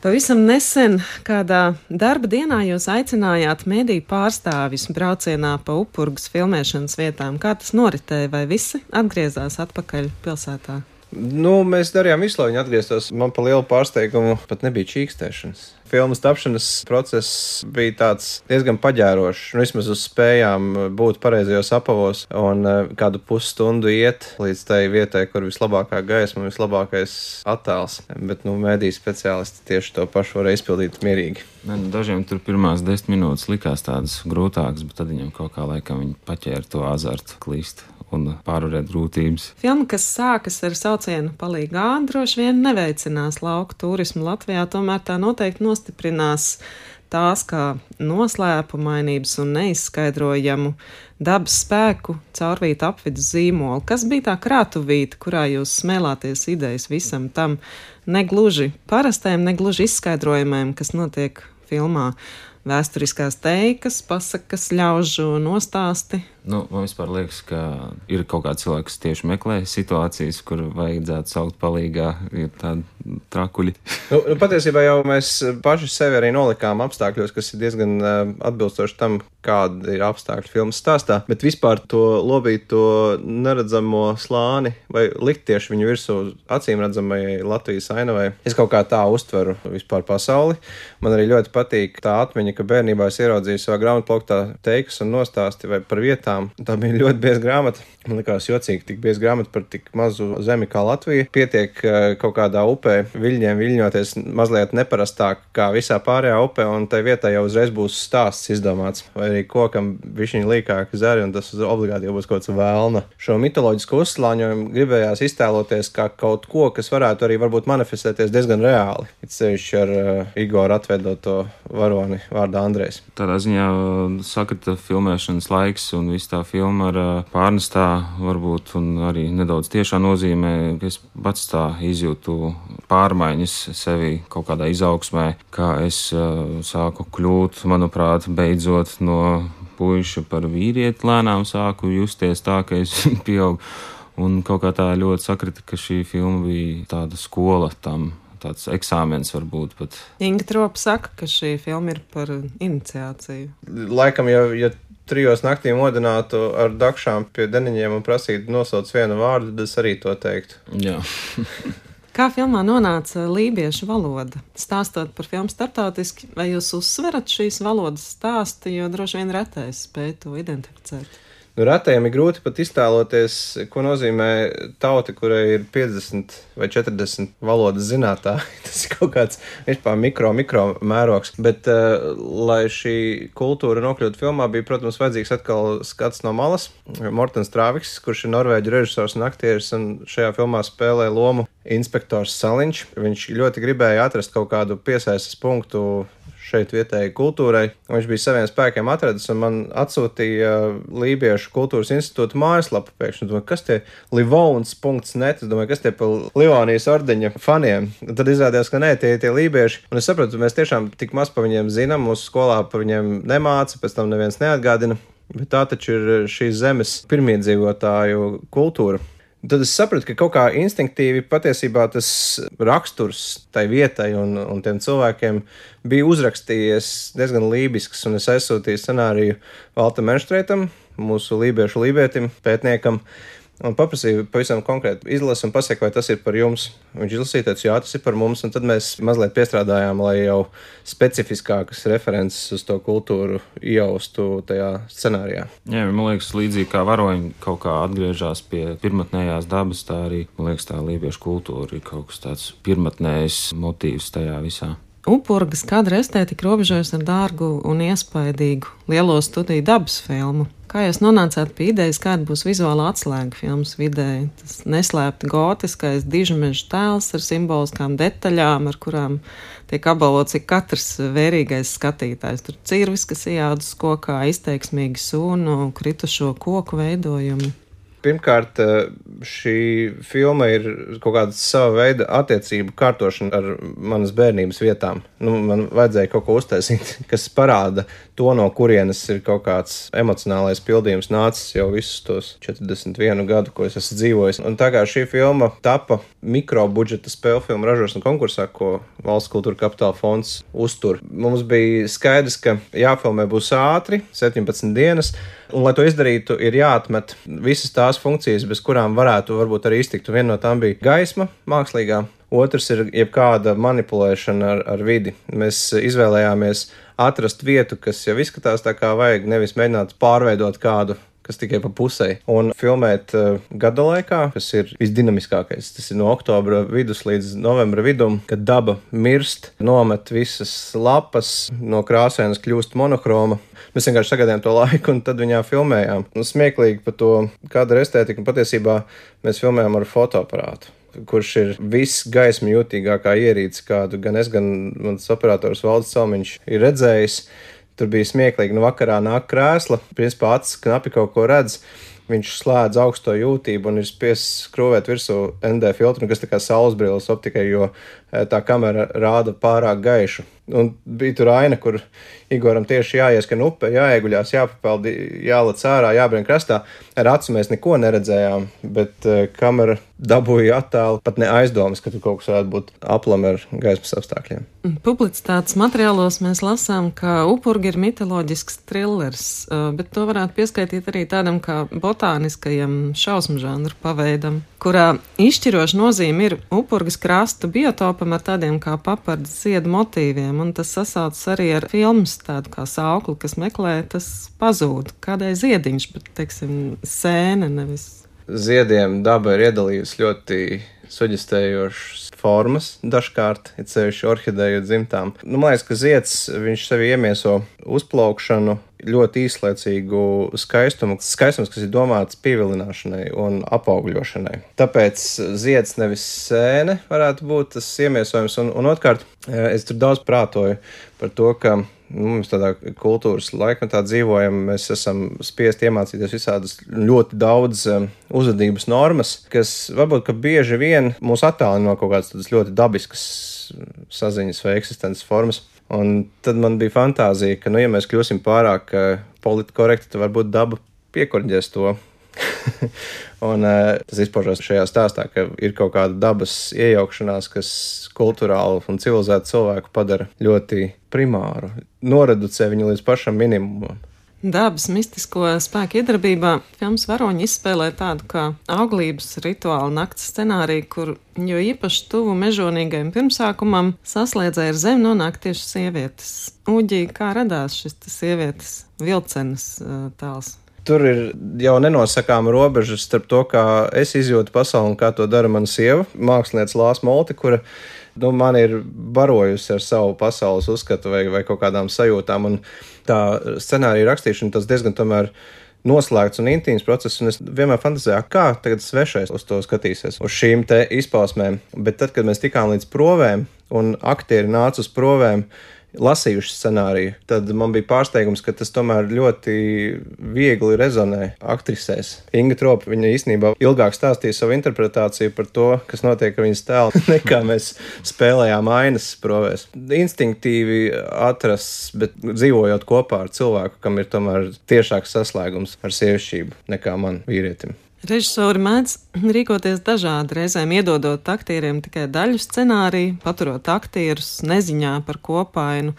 Speaker 2: Pavisam nesen, kādā darba dienā, jūs aicinājāt mediju pārstāvis braucienā pa upurgas filmēšanas vietām. Kā tas noritēja, vai visi atgriezās atpakaļ pilsētā?
Speaker 5: Nu, mēs darījām visu, lai viņi atgrieztos. Man pa lielu pārsteigumu pat nebija čīkstēšanas filmas tapšanas process bija tāds diezgan paģērošs. Nu, vismaz uz spējām būt pareizajos apavos un uh, kādu pusstundu iet līdz tai vietai, kur vislabākā gaisma vislabākais attēls. Bet, nu, mēdīs speciālisti tieši to pašu varēja izpildīt mierīgi.
Speaker 6: Nu, dažiem tur pirmās desmit minūtes likās tādas grūtākas, bet tad viņam kaut kā laikam paķēra to azartu klīst un pārvarēt grūtības.
Speaker 2: Filma, kas sākas ar saucienu palīgā, droši vien neveicinās lauku turismu Latvijā, tomēr tā noteikti nostiprinās tās kā noslēpumainības un neizskaidrojamu dabas spēku caurvīta apvidus zīmolu. Kas bija tā krātuvīte, kurā jūs smēlāties idejas visam tam negluži parastajam, negluži izskaidrojumiem, kas notiek filmā? Vēsturiskās teikas, pasakas, ļaužu nostāsti,
Speaker 6: Nu, man liekas, ka ir kaut kāds cilvēks, kas tieši meklē situācijas, kur vajadzētu saukt palīgā, ir tādi trakuļi.
Speaker 5: Nu, nu, patiesībā jau mēs paši sevi arī nolikām apstākļos, kas ir diezgan uh, atbilstoši tam, kāda ir apstākļi filmas stāstā. Bet vispār to lobīto neredzamo slāni vai likt tieši viņu virsū acīm redzamajai Latvijas ainavai. Es kaut kā tā uztveru vispār pasauli. Man arī ļoti patīk tā atmiņa, ka bērnībā es ieraudzīju savā grāmatplauktā teikas un nostāsti vai par vietām. Tā bija ļoti bieza grāmata. Man liekas, jocīgi, tik bieza grāmata par tik mazu zemi kā Latvija. Pietiek kaut kādā upē viļņiem viļņoties mazliet neparastāk kā visā pārējā upē, un tai vietā jau uzreiz būs stāsts izdomāts. Vai arī kokam viņa līkāka zari, un tas obligāti jau būs kaut kāds vēlna. Šo mitoloģisku uzslāņojumu gribējās iztēloties kā kaut ko, kas varētu arī varbūt manifestēties diezgan reāli. It sevišķi ar uh, Igoru atvedoto varoni vārdā Andrejs.
Speaker 6: Tādā ziņā sakrita filmēšanas laiks un viss tā filma ar pārnestā varbūt un arī nedaudz tiešā nozīmē, ka es pats tā izjūtu pārmaiņas sevi kaut kādā izaugsmē, kā es sāku kļūt, manuprāt, beidzot no puiša par vīrieti lēnām sāku justies tā, ka es pieaugu. Un kaut kā tā ļoti sakrita, ka šī filma bija tāda skola tam tāds eksāmenis varbūt pat.
Speaker 2: Inga Tropa saka, ka šī filma ir par iniciāciju.
Speaker 5: Laikam, ja, ja trijos naktī modinātu ar dakšām pie deniņiem un prasītu nosauc vienu vārdu, tad es arī to teiktu.
Speaker 6: Jā.
Speaker 2: Kā filmā nonāca lībiešu valoda? Stāstot par filmu starptautiski, vai jūs uzsverat šīs valodas stāstu, jo droši vien retais spēj to identificēt?
Speaker 5: Nu, Ratējiem ir grūti pat iztēloties, ko nozīmē tauta, kurai ir 50 vai 40 valodas zinātāji. Tas ir kaut kāds vispār mikro, mikro mērogs. Bet, uh, lai šī kultūra nokļūtu filmā, bija, protams, vajadzīgs atkal skats no malas. Mortens Trāviks, kurš ir norvēģi režisors un aktieris, un šajā filmā spēlē lomu inspektors Saliņš. Viņš ļoti gribēja atrast kaut kādu piesaistes punktu šeit vietējai kultūrai. Viņš bija saviem spēkiem atradis un man atsūtīja Lībiešu kultūras institūta mājaslapu. Pēkšņi domāju, kas tie livons.net, domāju, kas tie pa Livonijas ordeņa faniem. Un tad izrādījās, ka nē, tie ir tie lībieši. Un es sapratu, mēs tiešām tik maz par viņiem zinām, mūsu skolā par viņiem nemāca, pēc tam neviens neatgādina. Bet tā taču ir šīs zemes pirmiedzīvotāju kultūra. Tad es sapratu, ka kaut kā instinktīvi patiesībā tas raksturs tai vietai un, un tiem cilvēkiem bija uzrakstījies diezgan lībisks, un es aizsūtīju scenāriju Valtam Menštreitam, mūsu lībiešu lībietim, pētniekam, un paprasīju pavisam konkrēti izlasi un pasaku, vai tas ir par jums. Viņš izlasīja, teica, jā, tas ir par mums, un tad mēs mazliet piestrādājām, lai jau specifiskākas references uz to kultūru iejaustu tajā scenārijā.
Speaker 6: Jā, man liekas, līdzīgi kā varoņi kaut kā atgriežas pie pirmotnējās dabas, tā arī, man liekas, tā lībiešu kultūra ir kaut kas tāds pirmotnējs motīvs tajā visā.
Speaker 2: Upurgas kadra estētika robežojas ar dārgu un iespaidīgu lielo studiju dabas filmu. Kā jūs nonācāt pie idejas, kāda būs vizuāla atslēga filmas vidē? Tas neslēpti gotiskais dižmeža tēls ar simboliskām detaļām, ar kurām tiek apbalvots ik katrs vērīgais skatītājs. Tur cirvis, kas ieaudzis kokā, izteiksmīgi sūnu, kritušo koku veidojumi.
Speaker 5: Pirmkārt, eh, šī filma ir kaut kāda sava veida attiecību kārtošana ar manas bērnības vietām. Nu, man vajadzēja kaut ko uztaisīt, kas parāda to, no kurienes ir kaut kāds emocionālais pildījums nācis jau visus tos 41 gadu, ko es esmu dzīvojis. Un tā kā šī filma tapa mikrobudžeta spēļu filmu ražošanas konkursā, ko Valsts kultūra kapitāla fonds uztur, mums bija skaidrs, ka jāfilmē būs ātri, 17 dienas. Un, lai to izdarītu, ir jāatmet visas tās funkcijas, bez kurām varētu varbūt arī iztikt. Un viena no tām bija gaisma, mākslīgā. Otrs ir jebkāda manipulēšana ar, ar vidi. Mēs izvēlējāmies atrast vietu, kas jau izskatās tā kā vajag, nevis mēģināt pārveidot kādu kas tikai pa pusē. Un filmēt uh, gada laikā, kas ir visdinamiskākais, tas ir no oktobra vidus līdz novembra vidum, kad daba mirst, nomet visas lapas, no krāsainas kļūst monohroma. Mēs vienkārši sagaidījām to laiku, un tad viņā filmējām. Un smieklīgi par to kāda ir estētika, un patiesībā mēs filmējām ar fotoaparātu kurš ir visgaismu jūtīgākā ierīce, kādu gan es, gan mans operators Valdis Salmiņš ir redzējis. Tur bija smieklīgi, nu vakarā nāk krēsla, principā acis knapi kaut ko redz. Viņš slēdz augsto jūtību un ir spiests skrūvēt virsū ND filtru, kas tā kā saules brilles optikai, jo tā kamera rāda pārāk gaišu. Un bija tur aina, kur Igoram tieši jāieskan upē, jāieguļās, jāpapeld, jālec ārā, jābrien krastā. Ar acu mēs neko neredzējām, bet uh, kamera dabūja attēlu, pat ne aizdomas, ka tur kaut kas varētu būt aplam ar gaismas apstākļiem.
Speaker 2: Publicitātes materiālos mēs lasām, ka upurgi ir mitoloģisks trillers, uh, bet to varētu pieskaitīt arī tādam kā botāniskajam šausmu žanru paveidam, kurā izšķiroša nozīme ir upurgas krasta biotopam ar tādiem kā papardas ziedu motīviem un tas sasaucas arī ar filmas tādu kā saukli, kas meklē, tas pazūd. Kādai ziediņš, bet, teiksim, sēne nevis.
Speaker 5: Ziediem daba ir iedalījusi ļoti suģistējošas formas, dažkārt ir ceļš orhideju dzimtām. Nu, man liekas, ka zieds viņš sevi iemieso uzplaukšanu, ļoti īslaicīgu skaistumu, skaistums, kas ir domāts pievilināšanai un apaugļošanai. Tāpēc zieds nevis sēne varētu būt tas iemiesojums, un, un otrkārt, es tur daudz prātoju par to, ka mums tādā kultūras laikmetā dzīvojam, mēs esam spiest iemācīties visādas ļoti daudz um, uzvedības normas, kas varbūt bieži vien mūs attālina no kaut kādas ļoti dabiskas saziņas vai eksistences formas. Un tad man bija fantāzija, ka, nu, ja mēs kļūsim pārāk uh, politiski korekti, tad varbūt daba piekorģēs to. un uh, tas izpaužās šajā stāstā, ka ir kaut kāda dabas iejaukšanās, kas kultūrāli un civilizētu cilvēku padara ļoti primāru, noreducē viņu līdz pašam minimumam
Speaker 2: dabas mistisko spēku iedarbībā filmas varoņi izspēlē tādu kā auglības rituālu nakts scenāriju, kur jo īpaši tuvu mežonīgajam pirmsākumam saslēdzēja ar zemi nonāk tieši sievietes. Uģī, kā radās šis sievietes vilcenas tēls?
Speaker 5: Tur ir jau nenosakāma robeža starp to, kā es izjūtu pasauli un kā to dara mana sieva, mākslinieca Lāsma Molte, kura nu, man ir barojusi ar savu pasaules uzskatu vai, vai kaut kādām sajūtām. Un tā scenārija rakstīšana tas diezgan tomēr noslēgts un intīms process, un es vienmēr fantāzēju, kā tagad svešais uz to skatīsies, uz šīm te izpausmēm. Bet tad, kad mēs tikām līdz provēm, un aktieri nāca uz provēm, lasījuši scenāriju, tad man bija pārsteigums, ka tas tomēr ļoti viegli rezonē aktrisēs. Inga Tropa, viņa īstenībā ilgāk stāstīja savu interpretāciju par to, kas notiek ar viņas tēlu, nekā mēs spēlējām ainas provēs. Instinktīvi atrast, bet dzīvojot kopā ar cilvēku, kam ir tomēr tiešāks saslēgums ar sievišķību nekā man vīrietim.
Speaker 2: Režisori mēdz rīkoties dažādi, reizēm iedodot aktieriem tikai daļu scenāriju, paturot aktierus neziņā par kopainu.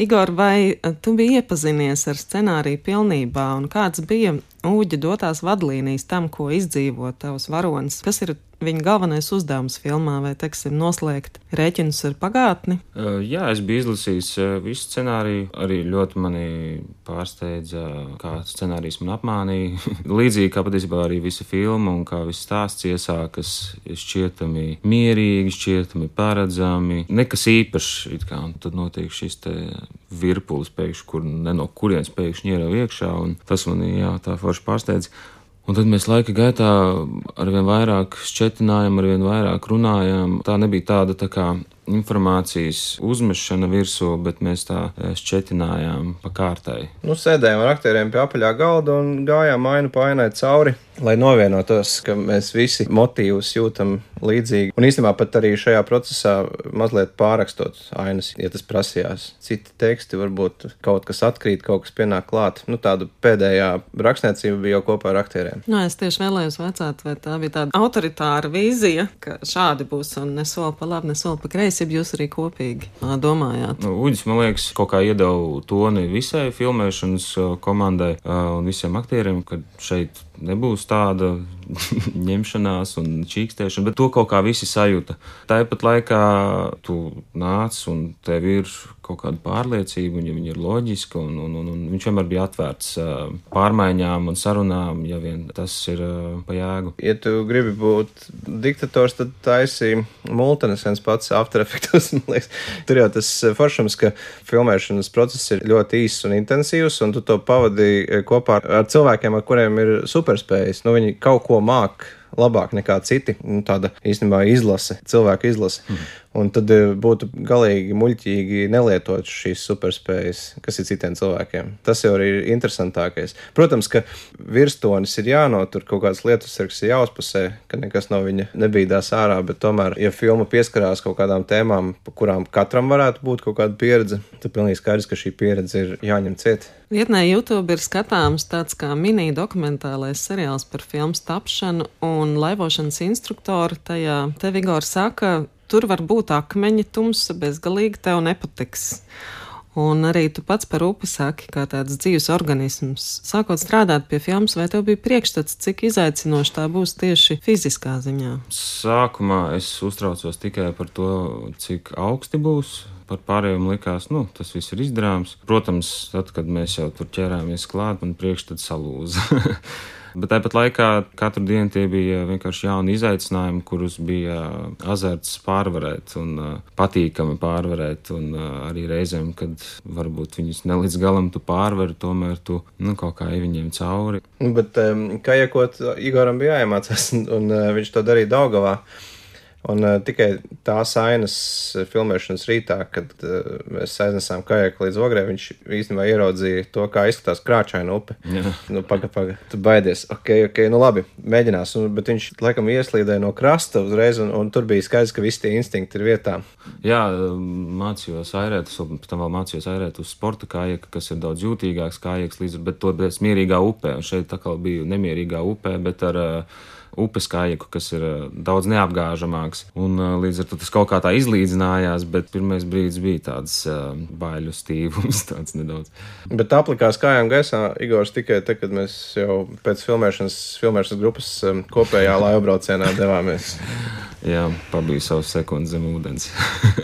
Speaker 2: Igor, vai tu biji iepazinies ar scenāriju pilnībā, un kāds bija Ūģa dotās vadlīnijas tam, ko izdzīvo tavs varonis? Kas ir viņa galvenais uzdevums filmā, vai, teiksim, noslēgt rēķinus ar pagātni?
Speaker 6: Uh, jā, es biju izlasījis uh, visu scenāriju. Arī ļoti mani pārsteidza, kā scenārijs man apmānīja. Līdzīgi kā patiesībā arī visa filma un kā viss stāsts iesākas šķietami mierīgi, šķietami paredzami. Nekas īpašs, it kā, un tad notiek šis te virpulis pēkšņi, kur ne no kurienes pēkšņi ierauj iekšā, un tas man, jā, tā forši pārsteidz. Un tad mēs laika gaitā arvien vairāk šķetinājām, arvien vairāk runājām. Tā nebija tāda tā kā informācijas uzmešana virsū, bet mēs tā eh, šķetinājām pa kārtai.
Speaker 5: Nu, sēdējām ar aktieriem pie apaļā galda un gājām ainu pa ainai cauri, lai novienotos, ka mēs visi motīvus jūtam līdzīgi. Un īstenībā pat arī šajā procesā mazliet pārakstot ainas, ja tas prasījās. Citi teksti varbūt kaut kas atkrīt, kaut kas pienāk klāt. Nu, tāda pēdējā rakstniecība bija jau kopā ar aktieriem.
Speaker 2: Nu, es tieši vēlējos vecāt, vai tā bija tāda autoritāra vīzija, ka šādi būs un ne soli pa labi, ne soli pa kreisi ja jūs arī kopīgi domājāt?
Speaker 6: Nu, Uģis, man liekas, kaut kā iedeva toni visai filmēšanas komandai un visiem aktieriem, ka šeit nebūs tāda ņemšanās un čīkstēšana, bet to kaut kā visi sajūta. Tāpat laikā tu nāc un tev ir kaut kāda pārliecība, un ja viņa ir loģiska, un, un, un, un viņš vienmēr bija atvērts pārmaiņām un sarunām, ja vien tas ir pa jēgu.
Speaker 5: Ja tu gribi būt diktators, tad taisī multenes viens pats After Effects. Tur jau tas foršums, ka filmēšanas process ir ļoti īss un intensīvs, un tu to pavadīji kopā ar cilvēkiem, ar kuriem ir superspējas. Nu, viņi kaut ko māk labāk nekā citi. Nu, tāda īstenībā izlase, cilvēku izlase. Mm. Un tad eh, būtu galīgi muļķīgi nelietot šīs superspējas, kas ir citiem cilvēkiem. Tas jau ir interesantākais. Protams, ka virsmas ir jānotur, kaut kādas lietas ir jāuzpasē, ka nekas no viņa nebīdās ārā, bet tomēr, ja filma pieskarās kaut kādām tēmām, pa kurām katram varētu būt kaut kāda pieredze, tad pilnīgi skaidrs, ka šī pieredze ir jāņem ciet.
Speaker 2: Vietnē YouTube ir skatāms tāds kā mini dokumentālais seriāls par filmu tapšanu un laivošanas instruktoru. Tajā te Vigors saka, tur var būt akmeņi, tumsa, bezgalīgi tev nepatiks. Un arī tu pats par upi saki, kā tāds dzīves organisms. Sākot strādāt pie filmas, vai tev bija priekšstats, cik izaicinoši tā būs tieši fiziskā ziņā?
Speaker 6: Sākumā es uztraucos tikai par to, cik augsti būs. Par pārējiem likās, nu, tas viss ir izdarāms. Protams, tad, kad mēs jau tur ķērāmies klāt, man priekšstats salūza. Bet tāpat laikā katru dienu tie bija vienkārši jauni izaicinājumi, kurus bija azarts pārvarēt un uh, patīkami pārvarēt. Un uh, arī reizēm, kad varbūt viņus ne līdz galam tu pārvari, tomēr tu nu, kaut kā ej viņiem cauri.
Speaker 5: Bet um, kajakot Igoram bija jāiemācās, un, un uh, viņš to darīja Daugavā. Un uh, tikai tās ainas filmēšanas rītā, kad uh, mēs aiznesām kajaku līdz ogrē, viņš īstenībā ieraudzīja to, kā izskatās krāčaina upe. Jā. Nu, paga, paga, tu baidies. Ok, ok, nu labi, mēģinās. Un, bet viņš laikam ieslīdēja no krasta uzreiz, un, un tur bija skaidrs, ka visi tie instinkti ir vietā.
Speaker 6: Jā, mācījos airēt, pēc tam vēl mācījos airēt uz sporta kājeka, kas ir daudz jūtīgāks kājeks, līdz, bet to bez mierīgā upē. Un šeit tā kā bija nemierīgā upē, bet ar uh, upes kājiku, kas ir eh, daudz neapgāžamāks. Un eh, līdz ar to tas kaut kā tā izlīdzinājās, bet pirmais brīdis bija tāds uh, baiļu stīvums, tāds nedaudz.
Speaker 5: Bet aplikās kājām gaisā Igors tikai tad, kad mēs jau pēc filmēšanas, filmēšanas grupas kopējā laivabraucienā devāmies.
Speaker 6: Jā, pabija savus sekundes zem ūdens.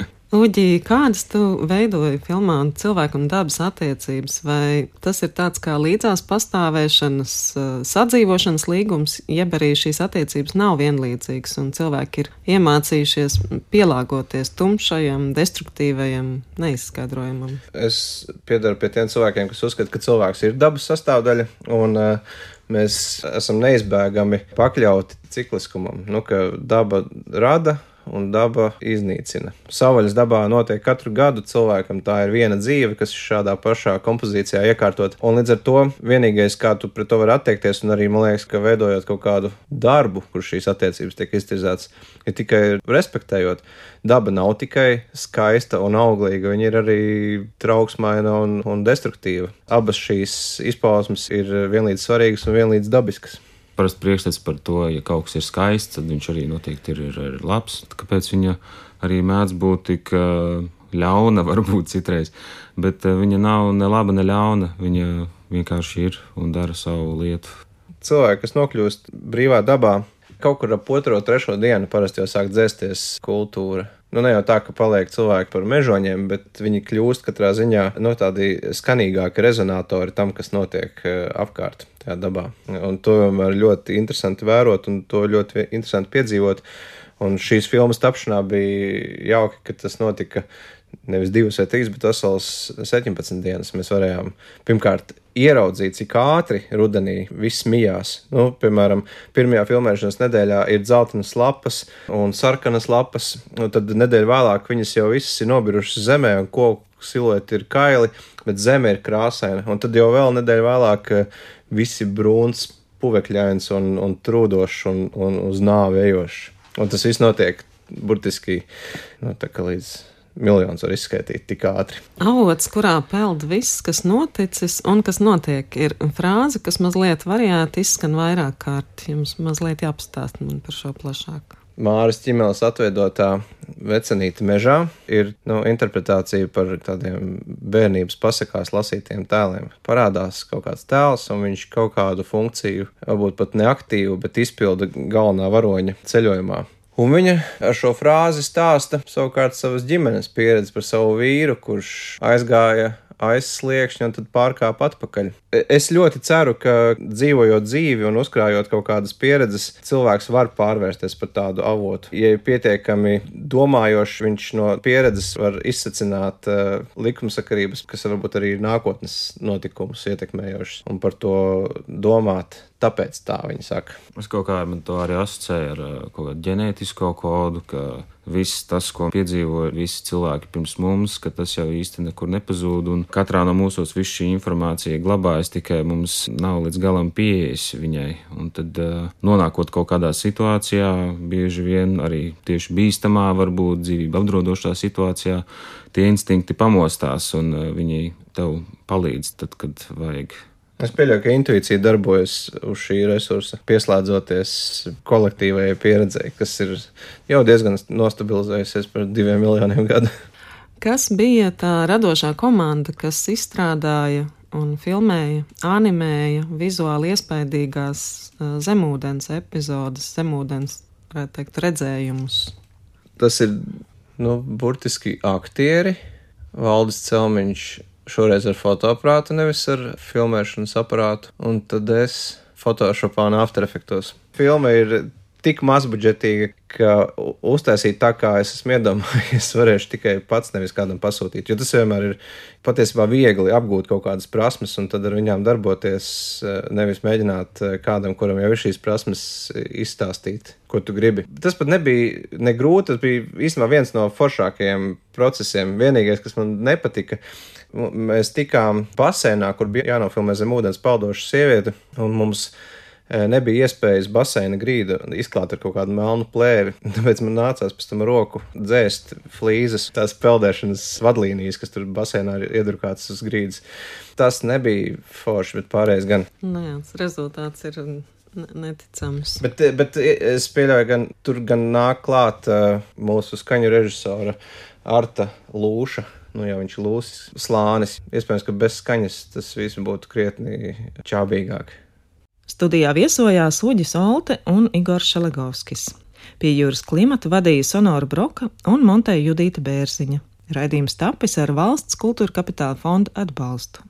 Speaker 2: Uģi, kādas tu veidoji filmā cilvēku un dabas attiecības? Vai tas ir tāds kā līdzās pastāvēšanas, eh, sadzīvošanas līgums, jeb arī šīs attiecības nav vienlīdzīgas un cilvēki ir iemācījušies pielāgoties tumšajam, destruktīvajam, neizskaidrojamam?
Speaker 5: Es piedaru pie tiem cilvēkiem, kas uzskata, ka cilvēks ir dabas sastāvdaļa un uh, mēs esam neizbēgami pakļauti cikliskumam, nu, ka daba rada un daba iznīcina. Savvaļas dabā notiek katru gadu cilvēkam, tā ir viena dzīve, kas ir šādā pašā kompozīcijā iekārtot. Un līdz ar to vienīgais, kā tu pret to vari attiekties, un arī man liekas, ka veidojot kaut kādu darbu, kur šīs attiecības tiek iztirzētas, ir tikai respektējot. Daba nav tikai skaista un auglīga, viņa ir arī trauksmaina un, un destruktīva. Abas šīs izpausmes ir vienlīdz svarīgas un vienlīdz dabiskas
Speaker 6: parasti priekšstats par to, ja kaut kas ir skaists, tad viņš arī noteikti ir, ir, ir labs. Kāpēc viņa arī mēdz būt tik ļauna, varbūt citreiz, bet viņa nav ne laba, ne ļauna. Viņa vienkārši ir un dara savu lietu.
Speaker 5: Cilvēki, kas nokļūst brīvā dabā, kaut kur ap otro, trešo dienu parasti jau sāk dzēsties kultūra. Nu, ne jau tā, ka paliek cilvēki par mežoņiem, bet viņi kļūst katrā ziņā no nu, tādi skanīgāki rezonatori tam, kas notiek apkārt tajā dabā. Un to vienmēr ļoti interesanti vērot un to ļoti interesanti piedzīvot. Un šīs filmas tapšanā bija jauki, ka tas notika nevis divas vai trīs, bet vesels 17 dienas. Mēs varējām pirmkārt ieraudzīt, cik ātri rudenī viss mijās. Nu, piemēram, pirmajā filmēšanas nedēļā ir dzeltenas lapas un sarkanas lapas, un tad nedēļa vēlāk viņas jau visas ir nobirušas zemē, un koku silueti ir kaili, bet zeme ir krāsaina. Un tad jau vēl nedēļa vēlāk visi brūns, puvekļains un, un trūdošs un, un uz nāvi ejošs. Un tas viss notiek burtiski nu, līdz miljonus var izskaidrot tik ātri.
Speaker 2: Avots, kurā peld viss, kas noticis un kas notiek, ir frāze, kas mazliet variēta izskan vairāk kārt. Jums mazliet jāpastāst man par šo plašāk.
Speaker 5: Māras ķīmeles atveidotā vecenīte mežā ir nu, interpretācija par tādiem bērnības pasakās lasītiem tēliem. Parādās kaut kāds tēls, un viņš kaut kādu funkciju, varbūt pat neaktīvu, bet izpilda galvenā varoņa ceļojumā. Un viņa ar šo frāzi stāsta savukārt savas ģimenes pieredzi par savu vīru, kurš aizgāja aiz sliekšņa un tad pārkāpa atpakaļ. Es ļoti ceru, ka dzīvojot dzīvi un uzkrājot kaut kādas pieredzes, cilvēks var pārvērsties par tādu avotu. Ja ir pietiekami domājošs, viņš no pieredzes var izsacināt uh, likumsakarības, kas varbūt arī ir nākotnes notikumus ietekmējošas, un par to domāt. Tāpēc tā viņi saka.
Speaker 6: Es kaut kā to arī asociēju ar kaut kādu ģenētisko kodu, ka viss tas, ko piedzīvoja visi cilvēki pirms mums, ka tas jau īsti nekur nepazūd, un katrā no mūsos viss šī informācija glabājas, tikai mums nav līdz galam pieejas viņai. Un tad, nonākot kaut kādā situācijā, bieži vien arī tieši bīstamā, varbūt dzīvību apdraudošā situācijā, tie instinkti pamostās, un viņi tev palīdz tad, kad vajag.
Speaker 5: Es pieļauju, ka intuīcija darbojas uz šī resursa, pieslēdzoties kolektīvajai pieredzei, kas ir jau diezgan nostabilizējusies par diviem miljoniem gadu.
Speaker 2: Kas bija tā radošā komanda, kas izstrādāja un filmēja, animēja vizuāli iespaidīgās zemūdens epizodes, zemūdens, teikt, redzējumus?
Speaker 5: Tas ir, nu, burtiski aktieri, Valdis Celmiņš šoreiz ar fotoaparātu, nevis ar filmēšanas aparātu. Un tad es Photoshopā un After Effects. Filma ir tik mazbudžetīga, ka uztaisīt tā, kā es esmu iedomājies, varēšu tikai pats, nevis kādam pasūtīt. Jo tas vienmēr ir patiesībā viegli apgūt kaut kādas prasmes un tad ar viņām darboties, eh, nevis mēģināt eh, kādam, kuram jau ir šīs prasmes, izstāstīt, ko tu gribi. Tas pat nebija ne grūti, tas bija īstenībā viens no foršākajiem procesiem. Vienīgais, kas man nepatika, mēs tikām basēnā, kur bija jānofilmē zem ūdens peldoša sieviete, un mums Eh, nebija iespējas baseina grīdu izklāt ar kaut kādu melnu plēvi. Tāpēc man nācās pēc tam roku dzēst flīzes, tās peldēšanas vadlīnijas, kas tur baseinā ir iedrukātas uz grīdas. Tas nebija forši, bet pārējais gan.
Speaker 2: Nē, nu tas rezultāts ir neticams.
Speaker 5: Bet, bet es pieļauju, ka tur gan nāk klāt uh, mūsu skaņu režisora Arta Lūša. Nu, ja viņš lūs slānis, iespējams, ka bez skaņas tas viss būtu krietni čābīgāk.
Speaker 2: Studijā viesojās Uģis Olte un Igors Šelegovskis. Pie jūras klimata vadīja Sonora Broka un Monteja Judīta Bērziņa. Raidījums tapis ar valsts kultūra kapitāla fonda atbalstu.